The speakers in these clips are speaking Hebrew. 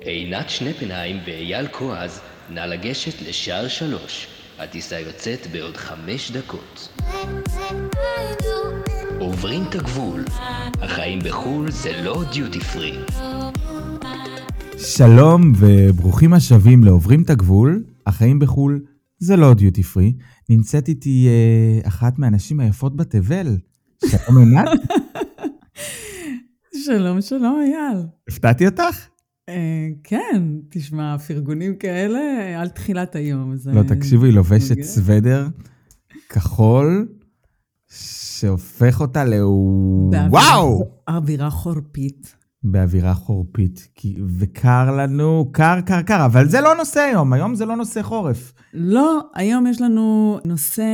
עינת שנפנהיים ואייל כועז, נא לגשת לשער שלוש. הטיסה יוצאת בעוד חמש דקות. עוברים את הגבול. החיים בחו"ל זה לא דיוטי פרי. שלום וברוכים השבים לעוברים את הגבול, החיים בחו"ל זה לא דיוטי פרי. נמצאת איתי אה, אחת מהנשים היפות בתבל, שלום עינת. שלום, שלום, אייל. הפתעתי אותך? אה, כן, תשמע, פרגונים כאלה על תחילת היום. לא, תקשיבו, היא לובשת. סוודר כחול, שהופך אותה ל... באווירה- וואו! אווירה חורפית. באווירה חורפית, כי... וקר לנו, קר, קר, קר, אבל זה לא נושא היום, היום זה לא נושא חורף. לא, היום יש לנו נושא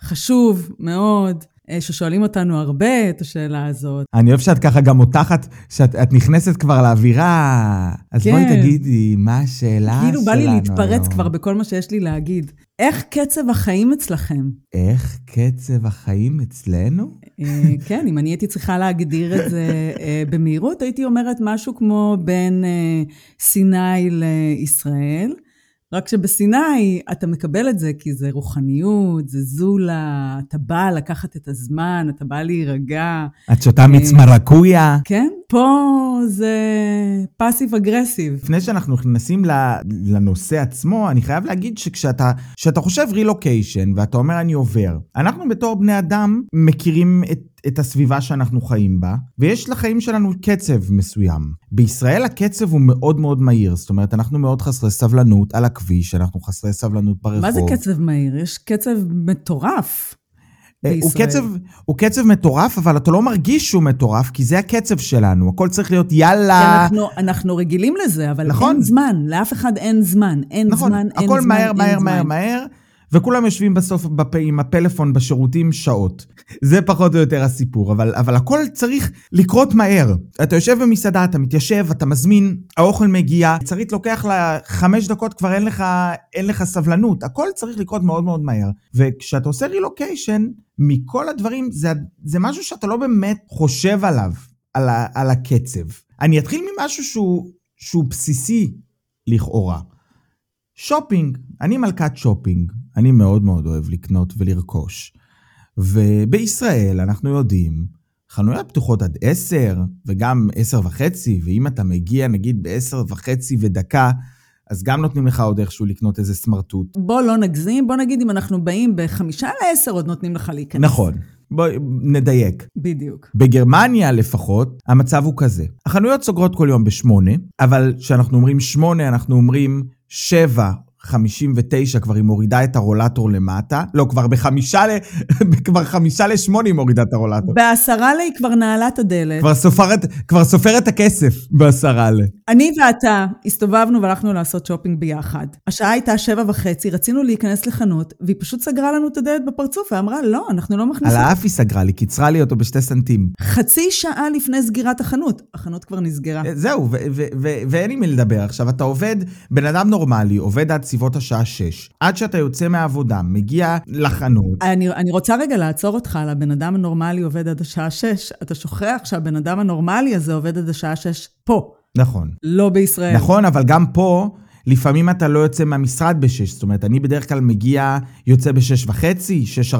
חשוב מאוד, ששואלים אותנו הרבה את השאלה הזאת. אני אוהב שאת ככה גם מותחת, שאת את נכנסת כבר לאווירה. אז כן. בואי תגידי, מה השאלה שלנו כאילו בא לי להתפרץ? כבר בכל מה שיש לי להגיד. איך קצב החיים אצלכם? איך קצב החיים אצלנו? אה, כן, אם אני הייתי צריכה להגדיר את זה אה, במהירות, הייתי אומרת משהו כמו בין אה, סיני לישראל. רק שבסיני אתה מקבל את זה כי זה רוחניות, זה זולה, אתה בא לקחת את הזמן, אתה בא להירגע. את שותה מיץ מרקויה? כן? פה זה פאסיב אגרסיב. לפני שאנחנו נכנסים לנושא עצמו, אני חייב להגיד שכשאתה כשאתה חושב רילוקיישן ואתה אומר אני עובר, אנחנו בתור בני אדם מכירים את, את הסביבה שאנחנו חיים בה, ויש לחיים שלנו קצב מסוים. בישראל הקצב הוא מאוד מאוד מהיר, זאת אומרת, אנחנו מאוד חסרי סבלנות על הכביש, אנחנו חסרי סבלנות ברחוב. מה זה קצב מהיר? יש קצב מטורף. אה, הוא? קצב, הוא קצב מטורף, אבל אתה לא מרגיש שהוא מטורף, כי זה הקצב שלנו. הכל צריך להיות יאללה. אנחנו, אנחנו רגילים לזה, אבל נכון. אין זמן, לאף אחד אין זמן. אין נכון, זמן, אין הכל זמן, מהר, אין מהר, זמן. מהר, מהר, וכולם יושבים בסוף בפ... עם הפלאפון בשירותים שעות. זה פחות או יותר הסיפור, אבל, אבל הכל צריך לקרות מהר. אתה יושב במסעדה, אתה מתיישב, אתה מזמין, האוכל מגיע, צריך לוקח לה חמש דקות, כבר אין לך, אין לך סבלנות. הכל צריך לקרות מאוד מאוד מהר. וכשאתה עושה רילוקיישן, מכל הדברים, זה, זה משהו שאתה לא באמת חושב עליו, על, ה, על הקצב. אני אתחיל ממשהו שהוא, שהוא בסיסי לכאורה. שופינג, אני מלכת שופינג, אני מאוד מאוד אוהב לקנות ולרכוש. ובישראל אנחנו יודעים, חנויות פתוחות עד 10 וגם 10 וחצי, ואם אתה מגיע נגיד ב-10 וחצי ודקה, אז גם נותנים לך עוד איכשהו לקנות איזה סמרטוט. בוא לא נגזים, בוא נגיד אם אנחנו באים בחמישה לעשר, עוד נותנים לך להיכנס. נכון, בואי נדייק. בדיוק. בגרמניה לפחות, המצב הוא כזה. החנויות סוגרות כל יום בשמונה, אבל כשאנחנו אומרים שמונה, אנחנו אומרים שבע. 59 כבר היא מורידה את הרולטור למטה. לא, כבר בחמישה ל... כבר חמישה לשמונה היא מורידה את הרולטור. בעשרה לה היא כבר נעלה את הדלת. כבר סופרת, כבר סופרת הכסף בעשרה ל... אני ואתה הסתובבנו והלכנו לעשות שופינג ביחד. השעה הייתה שבע וחצי, רצינו להיכנס לחנות, והיא פשוט סגרה לנו את הדלת בפרצוף ואמרה, לא, אנחנו לא על מכניסים. האף היא סגרה לי, קיצרה לי אותו בשתי סנטים. חצי שעה לפני סגירת החנות. החנות כבר נסגרה. זהו, ואין עם מי לדבר. עכשיו, אתה עובד, בן אדם נורמלי, עובד עד סביבות השעה 6. עד שאתה יוצא מהעבודה, מגיע לחנות, אני, אני רוצה רגע לעצור אותך על הבן אדם הנורמלי עובד עד השעה 6. אתה שוכח שהבן אדם הנורמלי הזה עובד עד השעה 6 פה, נכון. לא בישראל. נכון, אבל גם פה, לפעמים אתה לא יוצא מהמשרד ב-6. זאת אומרת, אני בדרך כלל מגיע, יוצא ב-6 וחצי, 6.40,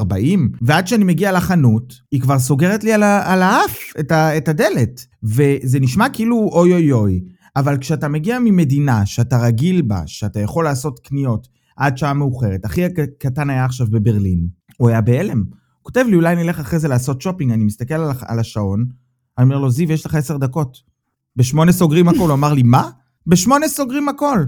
ועד שאני מגיע לחנות, היא כבר סוגרת לי על, ה- על האף את, ה- את הדלת. וזה נשמע כאילו אוי אוי אוי, אבל כשאתה מגיע ממדינה שאתה רגיל בה, שאתה יכול לעשות קניות עד שעה מאוחרת, אחי הקטן היה עכשיו בברלין, הוא היה בהלם. הוא כותב לי, אולי נלך אחרי זה לעשות שופינג, אני מסתכל על, על השעון, אני אומר לו, זיו, יש לך עשר דקות. בשמונה סוגרים הכל. הוא אמר לי, מה? בשמונה סוגרים הכל.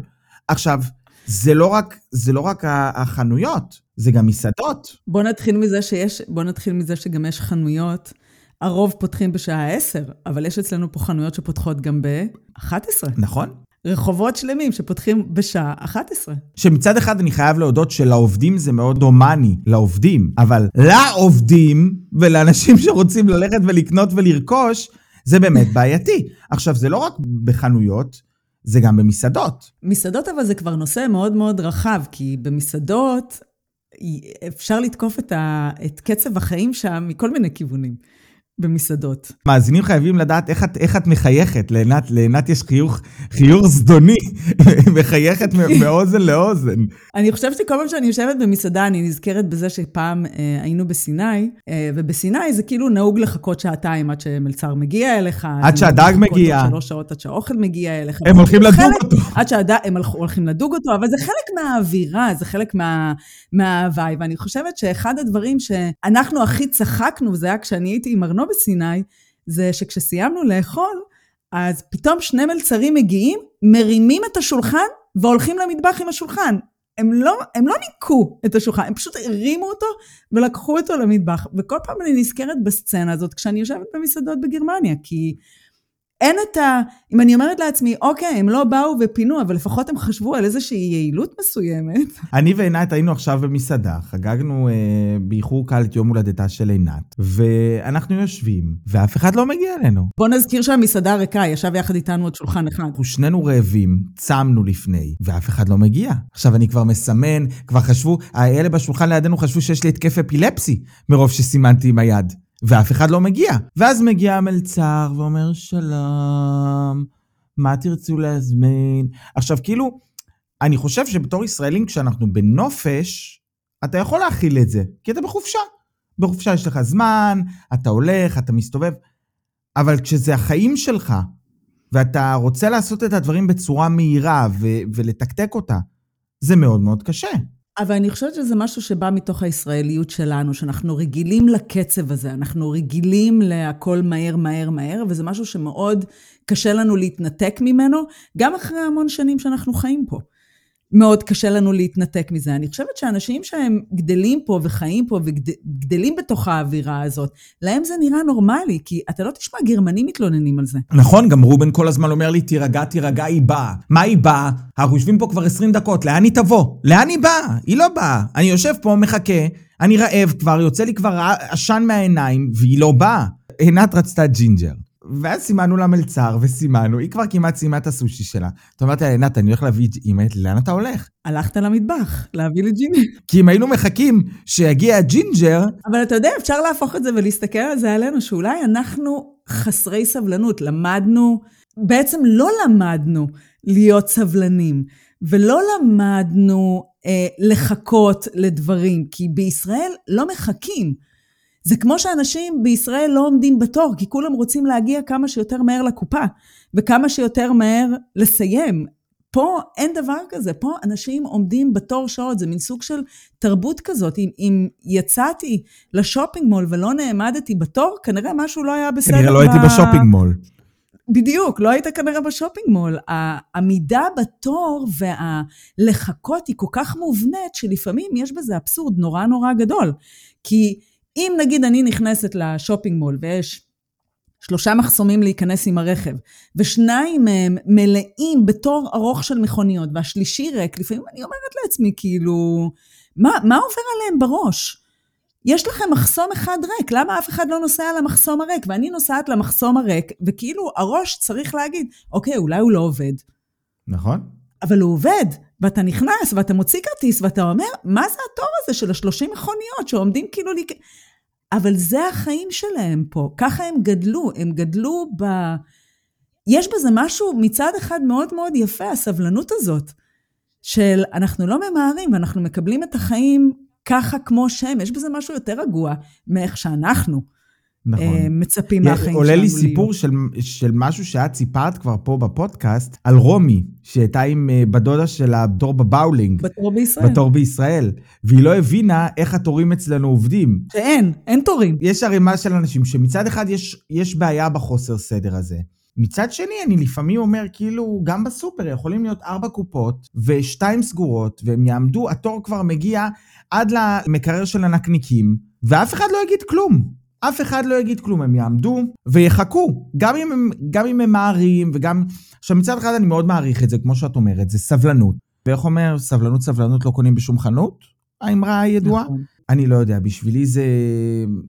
עכשיו, זה לא רק, זה לא רק החנויות, זה גם מסעדות. בוא נתחיל מזה שיש, בוא נתחיל מזה שגם יש חנויות. הרוב פותחים בשעה 10, אבל יש אצלנו פה חנויות שפותחות גם ב-11. נכון? רחובות שלמים שפותחים בשעה 11. שמצד אחד אני חייב להודות שלעובדים זה מאוד הומני, לעובדים, אבל לעובדים ולאנשים שרוצים ללכת ולקנות ולרכוש, זה באמת בעייתי. עכשיו, זה לא רק בחנויות, זה גם במסעדות. מסעדות אבל זה כבר נושא מאוד מאוד רחב, כי במסעדות אפשר לתקוף את, ה, את קצב החיים שם מכל מיני כיוונים. במסעדות. מאזינים חייבים לדעת איך את, איך את מחייכת. לעינת, לעינת יש חיוך, חיוך זדוני, מחייכת מאוזן לאוזן. אני חושבת שכל פעם שאני יושבת במסעדה, אני נזכרת בזה שפעם אה, היינו בסיני, אה, ובסיני זה כאילו נהוג לחכות שעתיים עד שמלצר מגיע אליך. עד שהדג מגיע. עד שלוש שעות עד שהאוכל מגיע אליך. הם הולכים לדוג חלק, אותו. עד שהדג, הם הולכים לדוג אותו, אבל זה חלק מהאווירה, זה חלק מה, מההוואי. ואני חושבת שאחד הדברים שאנחנו הכי צחקנו, וזה היה כשאני הייתי עם ארנו בסיני, זה שכשסיימנו לאכול, אז פתאום שני מלצרים מגיעים, מרימים את השולחן והולכים למטבח עם השולחן. הם לא, הם לא ניקו את השולחן, הם פשוט הרימו אותו ולקחו אותו למטבח. וכל פעם אני נזכרת בסצנה הזאת כשאני יושבת במסעדות בגרמניה, כי אין את ה... אם אני אומרת לעצמי, אוקיי, הם לא באו ופינו, אבל לפחות הם חשבו על איזושהי יעילות מסוימת. אני ועינת היינו עכשיו במסעדה, חגגנו אה, באיחור קל את יום הולדתה של עינת, ואנחנו יושבים, ואף אחד לא מגיע אלינו. בוא נזכיר שהמסעדה ריקה, ישב יחד איתנו עוד שולחן אחד. אנחנו שנינו רעבים, צמנו לפני, ואף אחד לא מגיע. עכשיו אני כבר מסמן, כבר חשבו, האלה בשולחן לידינו חשבו שיש לי התקף אפילפסי, מרוב שסימנתי עם היד. ואף אחד לא מגיע. ואז מגיע המלצר ואומר, שלום, מה תרצו להזמין? עכשיו, כאילו, אני חושב שבתור ישראלים, כשאנחנו בנופש, אתה יכול להכיל את זה, כי אתה בחופשה. בחופשה יש לך זמן, אתה הולך, אתה מסתובב, אבל כשזה החיים שלך, ואתה רוצה לעשות את הדברים בצורה מהירה ו- ולתקתק אותה, זה מאוד מאוד קשה. אבל אני חושבת שזה משהו שבא מתוך הישראליות שלנו, שאנחנו רגילים לקצב הזה, אנחנו רגילים להכל מהר, מהר, מהר, וזה משהו שמאוד קשה לנו להתנתק ממנו, גם אחרי המון שנים שאנחנו חיים פה. מאוד קשה לנו להתנתק מזה. אני חושבת שאנשים שהם גדלים פה וחיים פה וגדלים בתוך האווירה הזאת, להם זה נראה נורמלי, כי אתה לא תשמע גרמנים מתלוננים על זה. נכון, גם רובן כל הזמן אומר לי, תירגע, תירגע, היא באה. מה היא באה? אנחנו יושבים פה כבר 20 דקות, לאן היא תבוא? לאן היא באה? היא לא באה. אני יושב פה, מחכה, אני רעב כבר, יוצא לי כבר עשן מהעיניים, והיא לא באה. עינת רצתה ג'ינג'ר. ואז סימנו לה מלצר, וסימנו, היא כבר כמעט סיימה את הסושי שלה. אתה אמרתי לה, עינת, אני הולך להביא, היא אומרת, לאן אתה הולך? הלכת למטבח, להביא לי ג'ינג'ר. כי אם היינו מחכים שיגיע הג'ינג'ר... אבל אתה יודע, אפשר להפוך את זה ולהסתכל על זה עלינו, שאולי אנחנו חסרי סבלנות, למדנו, בעצם לא למדנו להיות סבלנים, ולא למדנו אה, לחכות לדברים, כי בישראל לא מחכים. זה כמו שאנשים בישראל לא עומדים בתור, כי כולם רוצים להגיע כמה שיותר מהר לקופה, וכמה שיותר מהר לסיים. פה אין דבר כזה, פה אנשים עומדים בתור שעות, זה מין סוג של תרבות כזאת. אם, אם יצאתי ל shopping mall ולא נעמדתי בתור, כנראה משהו לא היה בסדר. כנראה לא הייתי ב shopping mall. בדיוק, לא היית כנראה ב shopping mall. העמידה בתור והלחכות היא כל כך מובנית, שלפעמים יש בזה אבסורד נורא נורא גדול. כי אם נגיד אני נכנסת לשופינג מול ויש שלושה מחסומים להיכנס עם הרכב, ושניים מהם מלאים בתור ארוך של מכוניות, והשלישי ריק, לפעמים אני אומרת לעצמי, כאילו, מה, מה עובר עליהם בראש? יש לכם מחסום אחד ריק, למה אף אחד לא נוסע למחסום הריק? ואני נוסעת למחסום הריק, וכאילו הראש צריך להגיד, אוקיי, אולי הוא לא עובד. נכון. אבל הוא עובד, ואתה נכנס, ואתה מוציא כרטיס, ואתה אומר, מה זה התור הזה של השלושים מכוניות שעומדים כאילו... לי... אבל זה החיים שלהם פה, ככה הם גדלו, הם גדלו ב... יש בזה משהו מצד אחד מאוד מאוד יפה, הסבלנות הזאת, של אנחנו לא ממהרים ואנחנו מקבלים את החיים ככה כמו שהם, יש בזה משהו יותר רגוע מאיך שאנחנו נכון. אה, מצפים מהחיים שלנו. עולה לי סיפור של, של משהו שאת סיפרת כבר פה בפודקאסט, על רומי, שהייתה עם אה, בדודה שלה בתור בבאולינג. בתור בישראל. בתור בישראל. והיא לא הבינה איך התורים אצלנו עובדים. שאין, אין תורים. יש ערימה של אנשים שמצד אחד יש, יש בעיה בחוסר סדר הזה. מצד שני, אני לפעמים אומר, כאילו, גם בסופר יכולים להיות ארבע קופות ושתיים סגורות, והם יעמדו, התור כבר מגיע עד למקרר של הנקניקים, ואף אחד לא יגיד כלום. אף אחד לא יגיד כלום, הם יעמדו ויחכו, גם אם הם, גם אם הם מערים וגם... עכשיו מצד אחד אני מאוד מעריך את זה, כמו שאת אומרת, זה סבלנות. ואיך אומר, סבלנות סבלנות לא קונים בשום חנות? האמרה הידועה? נכון. אני לא יודע, בשבילי זה...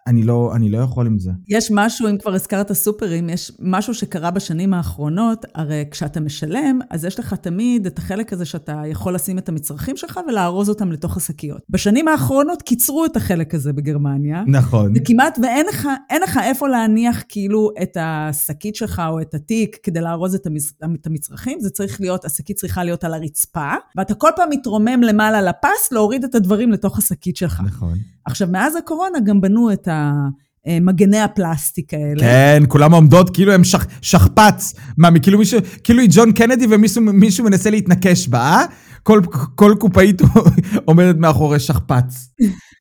אני לא, אני לא יכול עם זה. יש משהו, אם כבר הזכרת סופרים, יש משהו שקרה בשנים האחרונות, הרי כשאתה משלם, אז יש לך תמיד את החלק הזה שאתה יכול לשים את המצרכים שלך ולארוז אותם לתוך השקיות. בשנים האחרונות קיצרו את החלק הזה בגרמניה. נכון. וכמעט ואין לך, לך איפה להניח כאילו את השקית שלך או את התיק כדי לארוז את, המז... את המצרכים, זה צריך להיות, השקית צריכה להיות על הרצפה, ואתה כל פעם מתרומם למעלה לפס להוריד את הדברים לתוך השקית שלך. נכון. עכשיו, מאז הקורונה גם בנו את המגני הפלסטיק האלה. כן, כולם עומדות כאילו הם שכ, שכפ"ץ. מה, כאילו מישהו, כאילו היא ג'ון קנדי ומישהו מנסה להתנקש בה, אה? כל, כל קופאית עומדת מאחורי שכפ"ץ.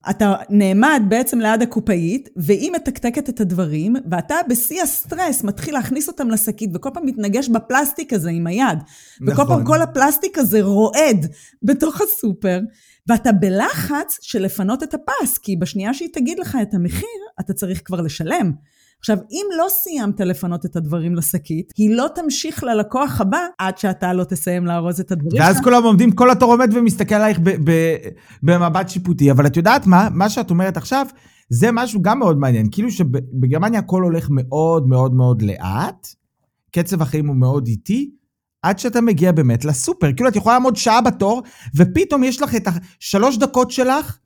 אתה נעמד בעצם ליד הקופאית, והיא מתקתקת את הדברים, ואתה בשיא הסטרס מתחיל להכניס אותם לשקית, וכל פעם מתנגש בפלסטיק הזה עם היד. נכון. וכל פעם כל הפלסטיק הזה רועד בתוך הסופר, ואתה בלחץ של לפנות את הפס, כי בשנייה שהיא תגיד לך את המחיר, אתה צריך כבר לשלם. עכשיו, אם לא סיימת לפנות את הדברים לשקית, היא לא תמשיך ללקוח הבא עד שאתה לא תסיים לארוז את הדברים ואז כולם עומדים, כל התור עומד ומסתכל עלייך במבט שיפוטי. אבל את יודעת מה? מה שאת אומרת עכשיו, זה משהו גם מאוד מעניין. כאילו שבגרמניה הכל הולך מאוד מאוד מאוד לאט, קצב החיים הוא מאוד איטי, עד שאתה מגיע באמת לסופר. כאילו, את יכולה לעמוד שעה בתור, ופתאום יש לך את השלוש דקות שלך,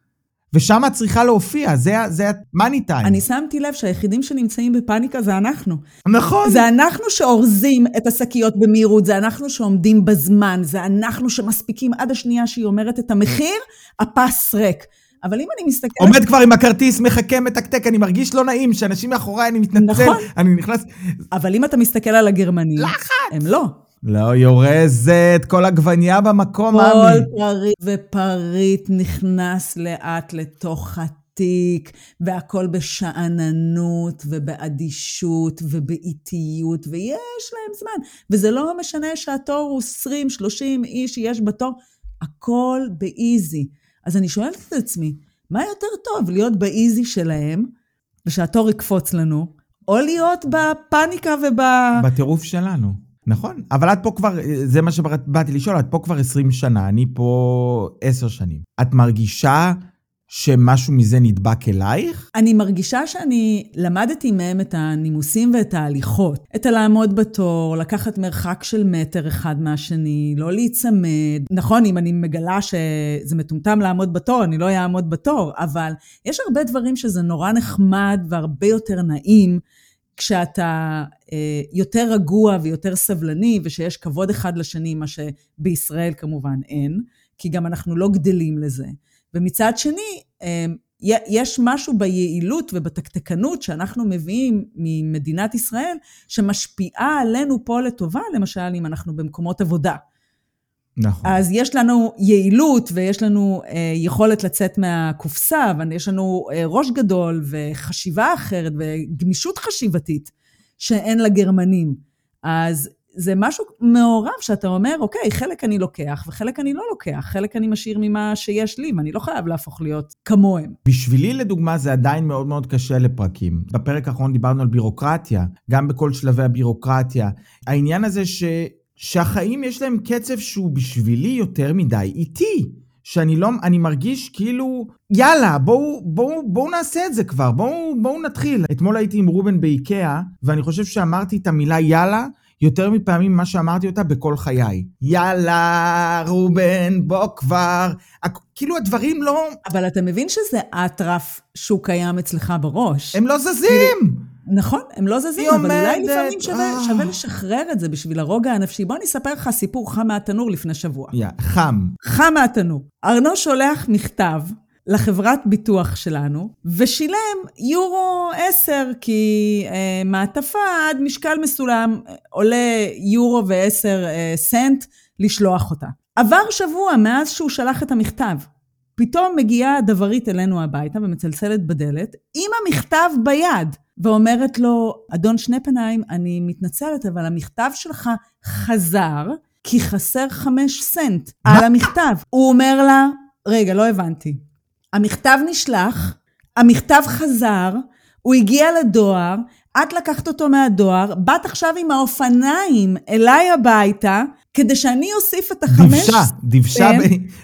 ושם את צריכה להופיע, זה, זה מאני טיים. אני שמתי לב שהיחידים שנמצאים בפאניקה זה אנחנו. נכון. זה אנחנו שאורזים את השקיות במהירות, זה אנחנו שעומדים בזמן, זה אנחנו שמספיקים עד השנייה שהיא אומרת את המחיר, הפס ריק. אבל אם אני מסתכלת... עומד כבר עם הכרטיס, מחכה, מתקתק, אני מרגיש לא נעים, שאנשים מאחוריי, אני מתנצל, נכון. אני נכנס... אבל אם אתה מסתכל על הגרמנים... לחץ! הם לא. לא, יורזת, כל עגבנייה במקום, כל מאמי. כל פריט ופריט נכנס לאט לתוך התיק, והכל בשאננות ובאדישות ובאיטיות, ויש להם זמן. וזה לא משנה שהתור הוא 20, 30 איש יש בתור, הכל באיזי. אז אני שואלת את עצמי, מה יותר טוב, להיות באיזי שלהם, ושהתור יקפוץ לנו, או להיות בפאניקה וב... בטירוף שלנו. נכון, אבל את פה כבר, זה מה שבאתי לשאול, את פה כבר 20 שנה, אני פה 10 שנים. את מרגישה שמשהו מזה נדבק אלייך? אני מרגישה שאני למדתי מהם את הנימוסים ואת ההליכות. את הלעמוד בתור, לקחת מרחק של מטר אחד מהשני, לא להיצמד. נכון, אם אני מגלה שזה מטומטם לעמוד בתור, אני לא אעמוד בתור, אבל יש הרבה דברים שזה נורא נחמד והרבה יותר נעים. כשאתה אה, יותר רגוע ויותר סבלני, ושיש כבוד אחד לשני, מה שבישראל כמובן אין, כי גם אנחנו לא גדלים לזה. ומצד שני, אה, יש משהו ביעילות ובתקתקנות שאנחנו מביאים ממדינת ישראל, שמשפיעה עלינו פה לטובה, למשל, אם אנחנו במקומות עבודה. נכון. אז יש לנו יעילות ויש לנו אה, יכולת לצאת מהקופסה, ויש לנו אה, ראש גדול וחשיבה אחרת וגמישות חשיבתית שאין לגרמנים. אז זה משהו מעורב שאתה אומר, אוקיי, חלק אני לוקח וחלק אני לא לוקח, חלק אני משאיר ממה שיש לי, ואני לא חייב להפוך להיות כמוהם. בשבילי, לדוגמה, זה עדיין מאוד מאוד קשה לפרקים. בפרק האחרון דיברנו על בירוקרטיה, גם בכל שלבי הבירוקרטיה. העניין הזה ש... שהחיים יש להם קצב שהוא בשבילי יותר מדי איטי. שאני לא, אני מרגיש כאילו, יאללה, בואו, בואו, בואו נעשה את זה כבר, בואו, בואו נתחיל. אתמול הייתי עם רובן באיקאה, ואני חושב שאמרתי את המילה יאללה יותר מפעמים ממה שאמרתי אותה בכל חיי. יאללה, רובן, בוא כבר. כאילו הדברים לא... אבל אתה מבין שזה אטרף שהוא קיים אצלך בראש. הם לא זזים! נכון, הם לא זזים, אבל עומדת, אולי לפעמים שווה, אה. שווה לשחרר את זה בשביל הרוגע הנפשי. בוא אני אספר לך סיפור חם מהתנור לפני שבוע. yeah, חם. חם מהתנור. ארנו שולח מכתב לחברת ביטוח שלנו, ושילם יורו 10, כי אה, מעטפה עד משקל מסולם עולה יורו ו-10 אה, סנט לשלוח אותה. עבר שבוע מאז שהוא שלח את המכתב. פתאום מגיעה דברית אלינו הביתה ומצלצלת בדלת עם המכתב ביד, ואומרת לו, אדון שני פניים, אני מתנצלת, אבל המכתב שלך חזר, כי חסר חמש סנט על המכתב. הוא אומר לה, רגע, לא הבנתי. המכתב נשלח, המכתב חזר, הוא הגיע לדואר, את לקחת אותו מהדואר, באת עכשיו עם האופניים אליי הביתה, כדי שאני אוסיף את החמש... דבשה, דבשה. כן,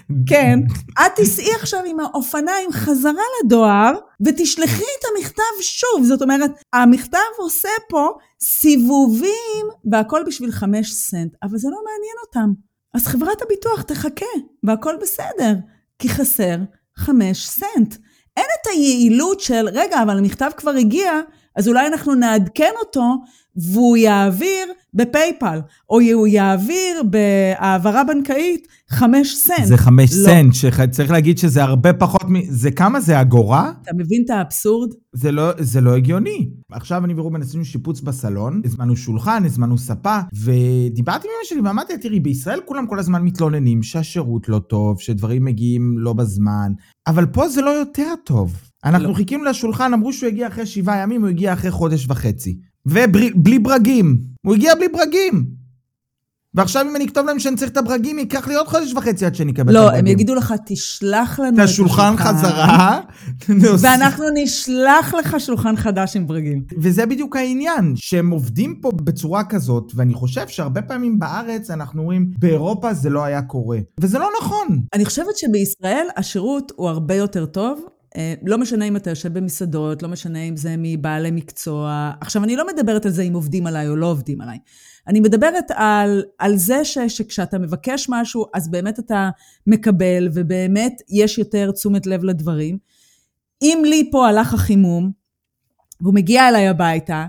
ב... כן. את תיסעי עכשיו עם האופניים חזרה לדואר, ותשלחי את המכתב שוב. זאת אומרת, המכתב עושה פה סיבובים, והכל בשביל חמש סנט, אבל זה לא מעניין אותם. אז חברת הביטוח תחכה, והכל בסדר, כי חסר חמש סנט. אין את היעילות של, רגע, אבל המכתב כבר הגיע, אז אולי אנחנו נעדכן אותו והוא יעביר ב PayPal, או הוא יעביר בהעברה בנקאית חמש סנט. זה חמש לא. סנט, שצריך להגיד שזה הרבה פחות מ... זה כמה זה אגורה? אתה מבין את האבסורד? זה לא, זה לא הגיוני. עכשיו אני ורומן עשינו שיפוץ בסלון, הזמנו שולחן, הזמנו ספה, ודיברתי עם אמא שלי ואמרתי לה, תראי, בישראל כולם כל הזמן מתלוננים שהשירות לא טוב, שדברים מגיעים לא בזמן, אבל פה זה לא יותר טוב. אנחנו לא. חיכינו לשולחן, אמרו שהוא הגיע אחרי שבעה ימים, הוא הגיע אחרי חודש וחצי. ובלי ברגים. הוא הגיע בלי ברגים. ועכשיו אם אני אכתוב להם שאני צריך את הברגים, ייקח לי עוד חודש וחצי עד שאני אקבל את לא, הברגים. הם יגידו לך, תשלח לנו את השולחן חזרה. ואנחנו נשלח לך שולחן חדש עם ברגים. וזה בדיוק העניין, שהם עובדים פה בצורה כזאת, ואני חושב שהרבה פעמים בארץ אנחנו אומרים, באירופה זה לא היה קורה. וזה לא נכון. אני חושבת שבישראל השירות הוא הרבה יותר טוב. אה, לא משנה אם אתה יושב במסעדות, לא משנה אם זה מבעלי מקצוע. עכשיו, אני לא מדברת על זה אם עובדים עליי או לא עובדים עליי. אני מדברת על, על זה ש, שכשאתה מבקש משהו, אז באמת אתה מקבל, ובאמת יש יותר תשומת לב לדברים. אם לי פה הלך החימום, והוא מגיע אליי הביתה,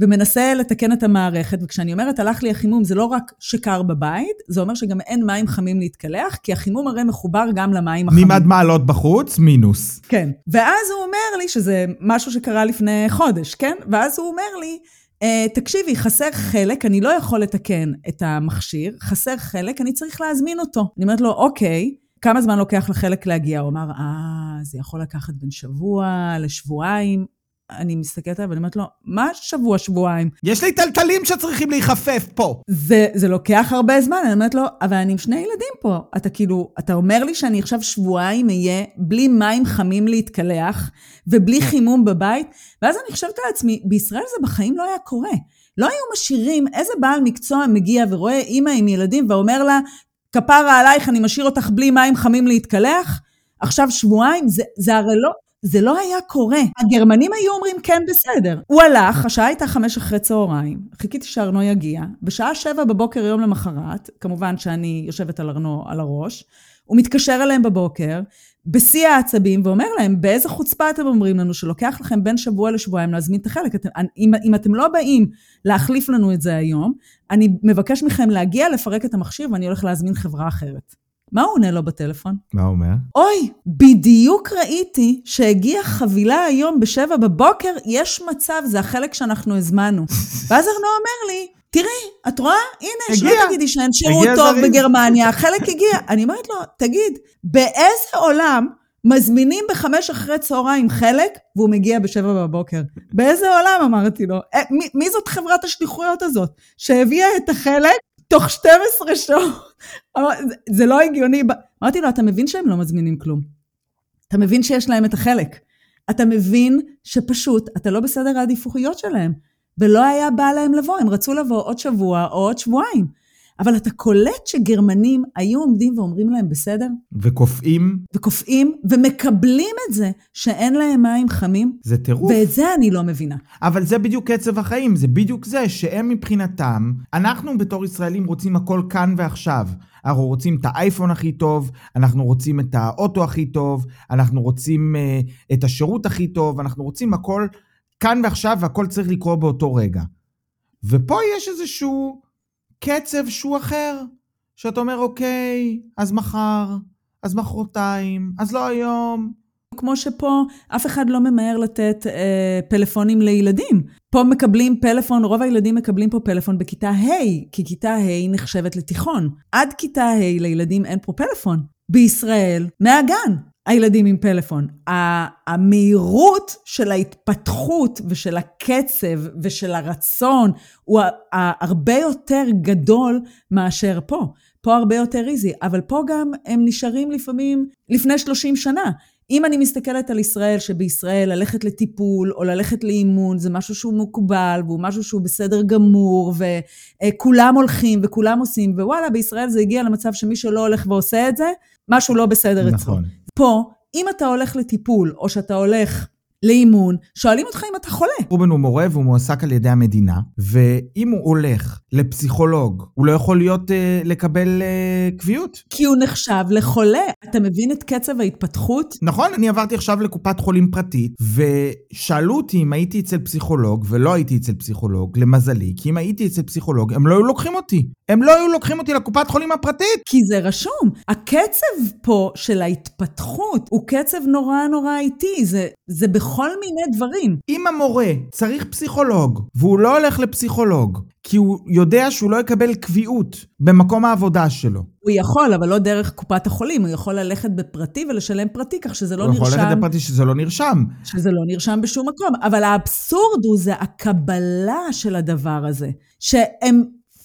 ומנסה לתקן את המערכת, וכשאני אומרת הלך לי החימום, זה לא רק שקר בבית, זה אומר שגם אין מים חמים להתקלח, כי החימום הרי מחובר גם למים החמים. ממד מעלות בחוץ, מינוס. כן. ואז הוא אומר לי, שזה משהו שקרה לפני חודש, כן? ואז הוא אומר לי, אה, תקשיבי, חסר חלק, אני לא יכול לתקן את המכשיר, חסר חלק, אני צריך להזמין אותו. אני אומרת לו, אוקיי, כמה זמן לוקח לחלק להגיע? הוא אמר, אה, זה יכול לקחת בין שבוע לשבועיים. אני מסתכלת עליו ואני אומרת לו, מה שבוע, שבועיים? יש לי טלטלים שצריכים להיחפף פה. זה, זה לוקח הרבה זמן, אני אומרת לו, אבל אני עם שני ילדים פה. אתה כאילו, אתה אומר לי שאני עכשיו שבועיים אהיה בלי מים חמים להתקלח, ובלי חימום בבית, ואז אני חושבת לעצמי, בישראל זה בחיים לא היה קורה. לא היו משאירים, איזה בעל מקצוע מגיע ורואה אימא עם ילדים ואומר לה, כפרה עלייך, אני משאיר אותך בלי מים חמים להתקלח? עכשיו שבועיים? זה, זה הרי לא... זה לא היה קורה. הגרמנים היו אומרים כן בסדר. הוא הלך, השעה הייתה חמש אחרי צהריים, חיכיתי שארנו יגיע, בשעה שבע בבוקר יום למחרת, כמובן שאני יושבת על ארנו על הראש, הוא מתקשר אליהם בבוקר, בשיא העצבים, ואומר להם, באיזה חוצפה אתם אומרים לנו שלוקח לכם בין שבוע לשבועיים להזמין את החלק? אתם, אם, אם אתם לא באים להחליף לנו את זה היום, אני מבקש מכם להגיע, לפרק את המכשיר, ואני הולך להזמין חברה אחרת. מה הוא עונה לו בטלפון? מה הוא אומר? אוי, בדיוק ראיתי שהגיעה חבילה היום בשבע בבוקר, יש מצב, זה החלק שאנחנו הזמנו. ואז ארנו אומר לי, תראי, את רואה? הנה, שלא. תגידי שאין שירות טוב זריז." בגרמניה, החלק הגיע. אני אומרת לו, תגיד, באיזה עולם מזמינים בחמש אחרי צהריים חלק, והוא מגיע בשבע בבוקר? באיזה עולם, אמרתי לו. "אה, מי, מי זאת חברת השליחויות הזאת, שהביאה את החלק תוך 12 שעות? אמר, "זה- זה לא הגיוני. אמרתי לו, אתה מבין שהם לא מזמינים כלום. אתה מבין שיש להם את החלק. אתה מבין שפשוט אתה לא בסדר העדיפויות שלהם, ולא היה בא להם לבוא, הם רצו לבוא עוד שבוע או עוד שבועיים. אבל אתה קולט שגרמנים היו עומדים ואומרים להם בסדר, וקופאים, וקופאים, ומקבלים את זה שאין להם מים חמים, זה טירוף. ואת זה אני לא מבינה. אבל זה בדיוק קצב החיים, זה בדיוק זה שהם מבחינתם, אנחנו בתור ישראלים רוצים הכל כאן ועכשיו. אנחנו רוצים את האייפון הכי טוב, אנחנו רוצים את האוטו הכי טוב, אנחנו רוצים uh, את השירות הכי טוב, אנחנו רוצים הכל כאן ועכשיו והכל צריך לקרות באותו רגע. ופה יש איזשהו קצב שהוא אחר, שאתה אומר, אוקיי, אז מחר, אז מחרתיים, אז לא היום. כמו שפה אף אחד לא ממהר לתת אה, פלאפונים לילדים. פה מקבלים פלאפון, רוב הילדים מקבלים פה פלאפון בכיתה ה', כי כיתה ה' נחשבת לתיכון. עד כיתה ה' לילדים אין פה פלאפון. בישראל, מהגן, הילדים עם פלאפון. המהירות של ההתפתחות ושל הקצב ושל הרצון הוא הרבה יותר גדול מאשר פה. פה הרבה יותר איזי, אבל פה גם הם נשארים לפעמים לפני 30 שנה. אם אני מסתכלת על ישראל, שבישראל ללכת לטיפול או ללכת לאימון זה משהו שהוא מקובל, והוא משהו שהוא בסדר גמור, וכולם הולכים וכולם עושים, ווואלה, בישראל זה הגיע למצב שמי שלא הולך ועושה את זה, משהו לא בסדר אצלו. נכון. פה, אם אתה הולך לטיפול, או שאתה הולך לאימון, שואלים אותך אם אתה חולה. רובן הוא מורה והוא מועסק על ידי המדינה, ואם הוא הולך לפסיכולוג, הוא לא יכול להיות, אה, לקבל אה, קביעות. כי הוא נחשב לחולה. אתה מבין את קצב ההתפתחות? נכון, אני עברתי עכשיו לקופת חולים פרטית, ושאלו אותי אם הייתי אצל פסיכולוג, ולא הייתי אצל פסיכולוג, למזלי, כי אם הייתי אצל פסיכולוג, הם לא היו לוקחים אותי. הם לא היו לוקחים אותי לקופת חולים הפרטית. כי זה רשום. הקצב פה של ההתפתחות הוא קצב נורא נורא איטי, זה, זה בכל מיני דברים. אם המורה צריך פסיכולוג, והוא לא הולך לפסיכולוג, כי הוא יודע שהוא לא יקבל קביעות במקום העבודה שלו. הוא יכול, אבל לא דרך קופת החולים, הוא יכול ללכת בפרטי ולשלם פרטי, כך שזה לא הוא יכול נרשם. ללכת לפרטי שזה לא נרשם. שזה לא נרשם בשום מקום. אבל האבסורד הוא זה הקבלה של הדבר הזה. שהם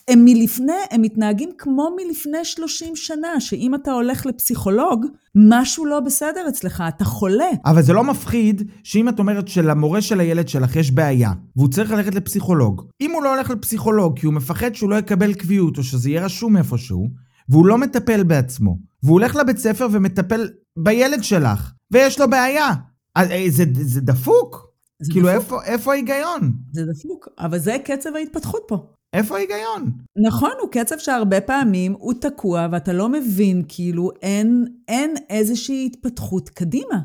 הם מלפני, הם מתנהגים כמו מלפני 30 שנה, שאם אתה הולך לפסיכולוג, משהו לא בסדר אצלך, אתה חולה. אבל זה לא מפחיד שאם את אומרת שלמורה של הילד שלך יש בעיה, והוא צריך ללכת לפסיכולוג, אם הוא לא הולך לפסיכולוג כי הוא מפחד שהוא לא יקבל קביעות, או שזה יהיה רשום איפשהו, והוא לא מטפל בעצמו, והוא הולך לבית ספר ומטפל בילד שלך, ויש לו בעיה, אז, אה, זה, זה דפוק. זה כאילו, דפוק. איפה, איפה ההיגיון? זה דפוק, אבל זה קצב ההתפתחות פה. איפה ההיגיון? נכון, הוא קצב שהרבה פעמים הוא תקוע, ואתה לא מבין, כאילו, אין, אין איזושהי התפתחות קדימה.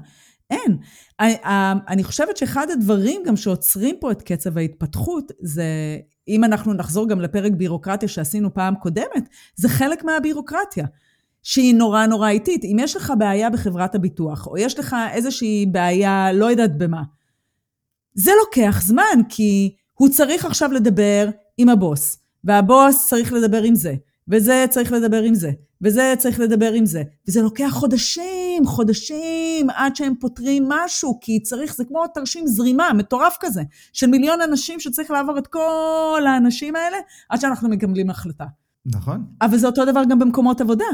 אין. אני, חושבת שאחד הדברים גם שעוצרים פה את קצב ההתפתחות, זה, אם אנחנו נחזור גם לפרק בירוקרטיה שעשינו פעם קודמת, זה חלק מהבירוקרטיה. שהיא נורא נורא איטית. אם יש לך בעיה בחברת הביטוח, או יש לך איזושהי בעיה, לא יודעת במה, זה לוקח זמן, כי הוא צריך עכשיו לדבר עם הבוס, והבוס צריך לדבר עם זה, וזה צריך לדבר עם זה, וזה צריך לדבר עם זה. וזה לוקח חודשים, חודשים, עד שהם פותרים משהו, כי צריך, זה כמו תרשים זרימה, מטורף כזה, של מיליון אנשים שצריך לעבור את כל האנשים האלה, עד שאנחנו מקבלים החלטה. נכון. אבל זה אותו דבר גם במקומות עבודה.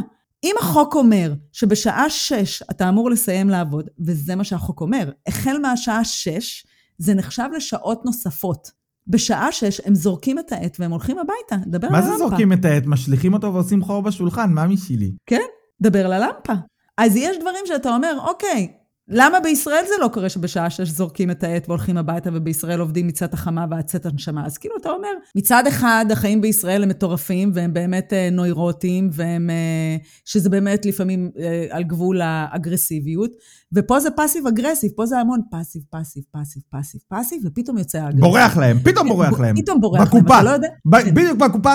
אם החוק אומר שבשעה שש אתה אמור לסיים לעבוד, וזה מה שהחוק אומר, החל מהשעה שש, זה נחשב לשעות נוספות. בשעה שש הם זורקים את העט והם הולכים הביתה, דבר על מה הלמפה. זה זורקים את העט? משליכים אותו ועושים חור בשולחן, מה משלי? כן, דבר על הלמפה. אז יש דברים שאתה אומר, אוקיי, למה בישראל זה לא קורה שבשעה שש זורקים את העט והולכים הביתה ובישראל עובדים מצאת החמה ועד צאת הנשמה? אז כאילו אתה אומר, מצד אחד החיים בישראל הם מטורפים והם באמת אה, נוירוטיים והם, אה, שזה באמת לפעמים אה, על גבול האגרסיביות, ופה זה passive aggressive, פה זה המון passive, passive, passive, passive, passive, ופתאום יוצא ה aggressive. בורח להם, פתאום בורח להם. פתאום בורח להם, בקופה. אתה לא יודע. כן. בדיוק בקופה.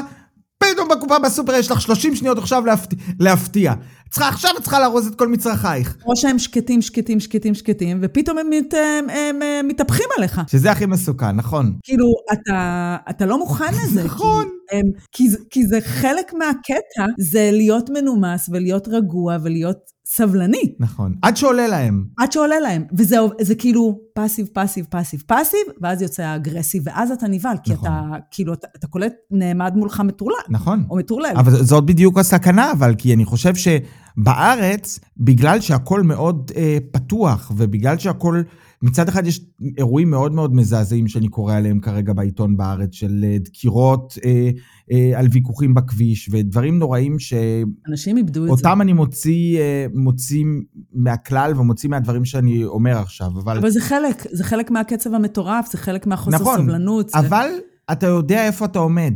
פתאום בקופה בסופר יש לך 30 שניות עכשיו להפת- להפתיע. צריכה, עכשיו את צריכה לארוז את כל מצרכייך. או שהם שקטים, שקטים, שקטים, שקטים, ופתאום הם, מת, הם, הם, הם מתהפכים עליך. שזה הכי מסוכן, נכון. כאילו, אתה, אתה לא מוכן לזה. נכון. כי, הם, כי, כי זה חלק מהקטע, זה להיות מנומס ולהיות רגוע ולהיות סבלני, נכון. עד שעולה להם. עד שעולה להם. וזה זה כאילו passive, passive, passive, passive, ואז יוצא ה aggressive, ואז אתה נבהל, כי נכון. אתה, כאילו, אתה, אתה קולט, נעמד מולך מטורלל, נכון. או מטורלל. אבל זאת בדיוק הסכנה, אבל, כי אני חושב שבארץ, בגלל שהכל מאוד אה, פתוח, ובגלל שהכל, מצד אחד יש אירועים מאוד מאוד מזעזעים שאני קורא עליהם כרגע בעיתון בארץ, של אה, דקירות אה, אה, על ויכוחים בכביש, ודברים נוראים שאותם אנשים איבדו את זה. אני מוציא, אה, מוציא מהכלל ומוציא מהדברים שאני אומר עכשיו, אבל... אבל זה חלק, זה חלק מהקצב המטורף, זה חלק מהחוסר נכון, סבלנות. זה- אבל אתה יודע איפה אתה עומד.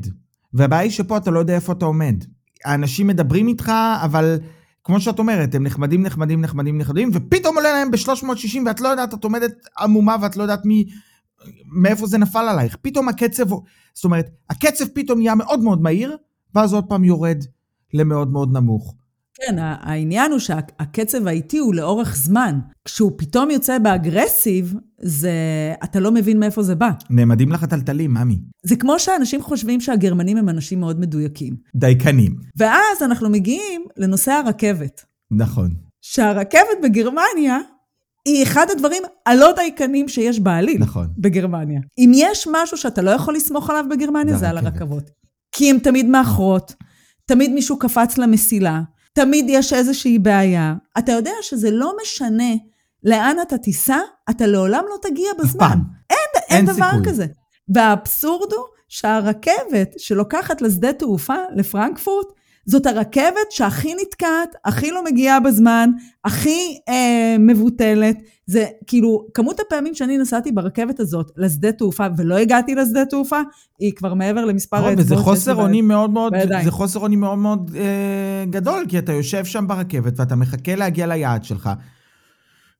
והבעיה היא שפה אתה לא יודע איפה אתה עומד. האנשים מדברים איתך, אבל כמו שאת אומרת, הם נחמדים, נחמדים, נחמדים, נחמדים, ופתאום עולה להם ב-360 ואת לא יודעת, את עומדת עמומה ואת לא יודעת מי... מאיפה זה נפל עלייך. פתאום הקצב, זאת אומרת, הקצב פתאום נהיה מאוד מאוד מהיר, ואז עוד פעם יורד למאוד מאוד נמוך. כן, העניין הוא שהקצב האיטי הוא לאורך זמן. כשהוא פתאום יוצא באגרסיב, זה... אתה לא מבין מאיפה זה בא. נעמדים לך טלטלים, ממי. זה כמו שאנשים חושבים שהגרמנים הם אנשים מאוד מדויקים. דייקנים. ואז אנחנו מגיעים לנושא הרכבת. נכון. שהרכבת בגרמניה היא אחד הדברים הלא דייקנים שיש בעליל נכון. בגרמניה. אם יש משהו שאתה לא יכול לסמוך עליו בגרמניה, זה זה על. הרכבות. כי הן תמיד מאחרות, תמיד מישהו קפץ למסילה, תמיד יש איזושהי בעיה. אתה יודע שזה לא משנה לאן אתה תיסע, אתה לעולם לא תגיע אף בזמן. פעם. אין, אין אין דבר סיכוי. כזה. והאבסורד הוא שהרכבת שלוקחת לשדה תעופה, לפרנקפורט, זאת הרכבת שהכי נתקעת, הכי לא מגיעה בזמן, הכי אה, מבוטלת. זה כאילו, כמות הפעמים שאני נסעתי ברכבת הזאת לשדה תעופה ולא הגעתי לשדה תעופה, היא כבר מעבר למספר נכון, האצבעות. וזה חוסר אונים מאוד מאוד, בידיים. זה חוסר אונים מאוד מאוד אה, גדול, כי אתה יושב שם ברכבת ואתה מחכה להגיע ליעד שלך,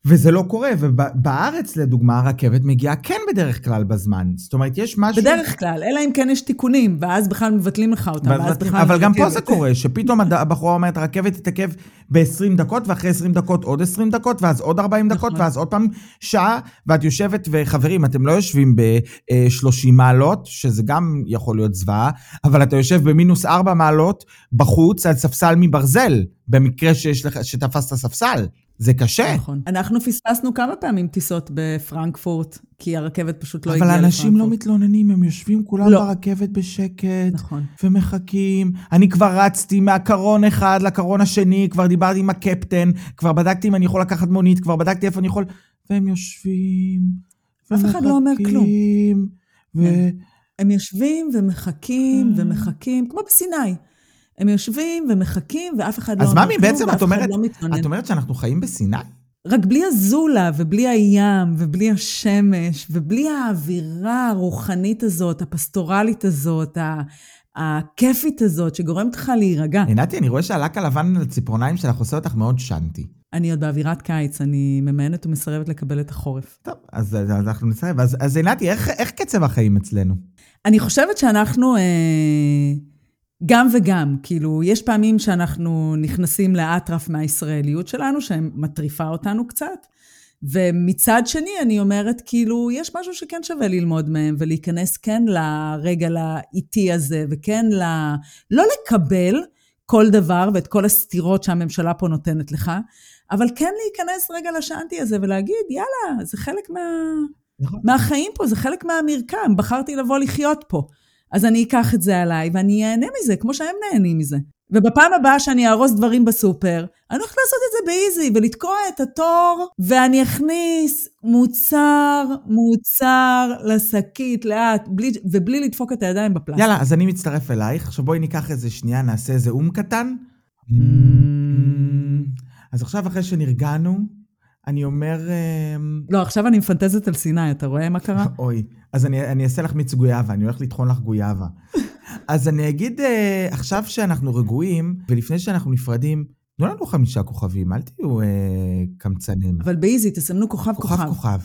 וזה לא קורה, ובארץ לדוגמה הרכבת מגיעה כן בדרך כלל בזמן, זאת אומרת יש משהו... בדרך כלל, אלא אם כן יש תיקונים, ואז בכלל מבטלים לך אותם, ואז בכלל... אבל גם פה. זה קורה, שפתאום הבחורה אומרת, הרכבת תתעכב ב-20 דקות, ואחרי 20 דקות עוד 20 דקות, ואז עוד 40 דקות, נכון. ואז עוד פעם שעה, ואת יושבת, וחברים, אתם לא יושבים ב-30 מעלות, שזה גם יכול להיות זוועה, אבל אתה יושב במינוס 4 מעלות בחוץ על ספסל מברזל, במקרה שיש לך, שתפסת ספסל. זה קשה. נכון. אנחנו פספסנו כמה פעמים טיסות בפרנקפורט, כי הרכבת פשוט לא אבל הגיעה לפרנקפורט. אנשים לא מתלוננים, הם יושבים כולם לא. ברכבת בשקט. נכון. ומחכים. אני כבר רצתי מהקרון אחד לקרון השני, כבר דיברתי עם הקפטן, כבר בדקתי אם אני יכול לקחת מונית, כבר בדקתי איפה אני יכול... והם יושבים, אף אחד לא אומר כלום. ומחכים, ו... כן. הם יושבים ומחכים אה. ומחכים, כמו בסיני. הם יושבים ומחכים, ואף אחד לא אז אומר כלום, ואף את אומרת, אחד לא מתלונן. את אומרת שאנחנו חיים בסיני? רק בלי הזולה, ובלי הים, ובלי השמש, ובלי האווירה הרוחנית הזאת, הפסטורלית הזאת, ה- הכיפית הזאת, שגורמת לך להירגע. עינתי, אני רואה שהלק הלבן על הציפורניים שלך עושה אותך מאוד שנטי. אני עוד באווירת קיץ, אני ממאנת ומסרבת לקבל את החורף. טוב, אז, אז אנחנו. אז, אז עינתי, איך, איך קצב החיים אצלנו? אני חושבת שאנחנו אה, גם וגם, כאילו, יש פעמים שאנחנו נכנסים לאטרף מהישראליות שלנו, שמטריפה אותנו קצת, ומצד שני, אני אומרת, כאילו, יש משהו שכן שווה ללמוד מהם, ולהיכנס כן לרגע האיטי הזה, וכן ל... לא לקבל כל דבר ואת כל הסתירות שהממשלה פה נותנת לך, אבל כן להיכנס רגע לשאנטי הזה ולהגיד, יאללה, זה חלק מה... נכון. מהחיים פה, זה חלק מהמרקם, בחרתי לבוא לחיות פה. אז אני אקח את זה עליי ואני אהנה מזה, כמו שהם נהנים מזה. ובפעם הבאה שאני אארוז דברים בסופר, אני הולכת לעשות את זה באיזי ולתקוע את התור, ואני אכניס מוצר, מוצר לשקית לאט, בלי, ובלי לדפוק את הידיים בפלסטיק. יאללה, אז אני מצטרף אלייך. עכשיו בואי ניקח איזה שנייה, נעשה איזה אום קטן. Mm. אז עכשיו, אחרי שנרגענו, אני אומר... אמ, לא, עכשיו אני מפנטזת על סיני, אתה רואה מה קרה? אוי, אז אני, אני אעשה לך מיץ גויאבה, אני הולך לטחון לך גויאבה. אז אני אגיד, אה, עכשיו שאנחנו רגועים, ולפני שאנחנו נפרדים, תנו לנו חמישה כוכבים, אל תהיו אה, קמצנים. אבל באיזי, תסמנו כוכב כוכב כוכב. כוכב.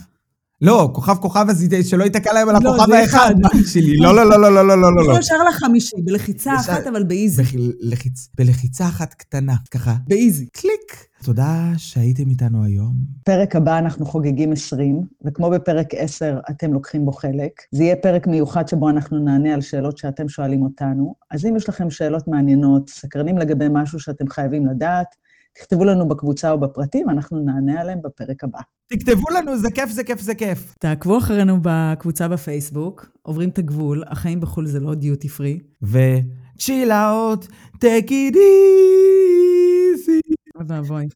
לא, כוכב כוכב, אז שלא ייתקע להם על לא, הכוכב האחד שלי. לא, לא, לא, לא, לא, לא, לא, לא. לא ישר לחמישי, בלחיצה אחת, אבל באיזי. בלחיצ... בלחיצה אחת קטנה, ככה, באיזי. קליק. תודה שהייתם איתנו היום. פרק הבא אנחנו חוגגים 20, וכמו בפרק 10 אתם לוקחים בו חלק. זה יהיה פרק מיוחד שבו אנחנו נענה על שאלות שאתם שואלים אותנו. אז אם יש לכם שאלות מעניינות, סקרנים לגבי משהו שאתם חייבים לדעת, תכתבו לנו בקבוצה או בפרטים, אנחנו נענה עליהם בפרק הבא. תכתבו לנו, זה כיף, זה כיף, זה כיף. תעקבו אחרינו בקבוצה בפייסבוק, עוברים את הגבול, החיים בחו"ל זה לא דיוטי פרי. ו-chill out, take it easy. אוי ואבוי.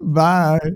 ביי.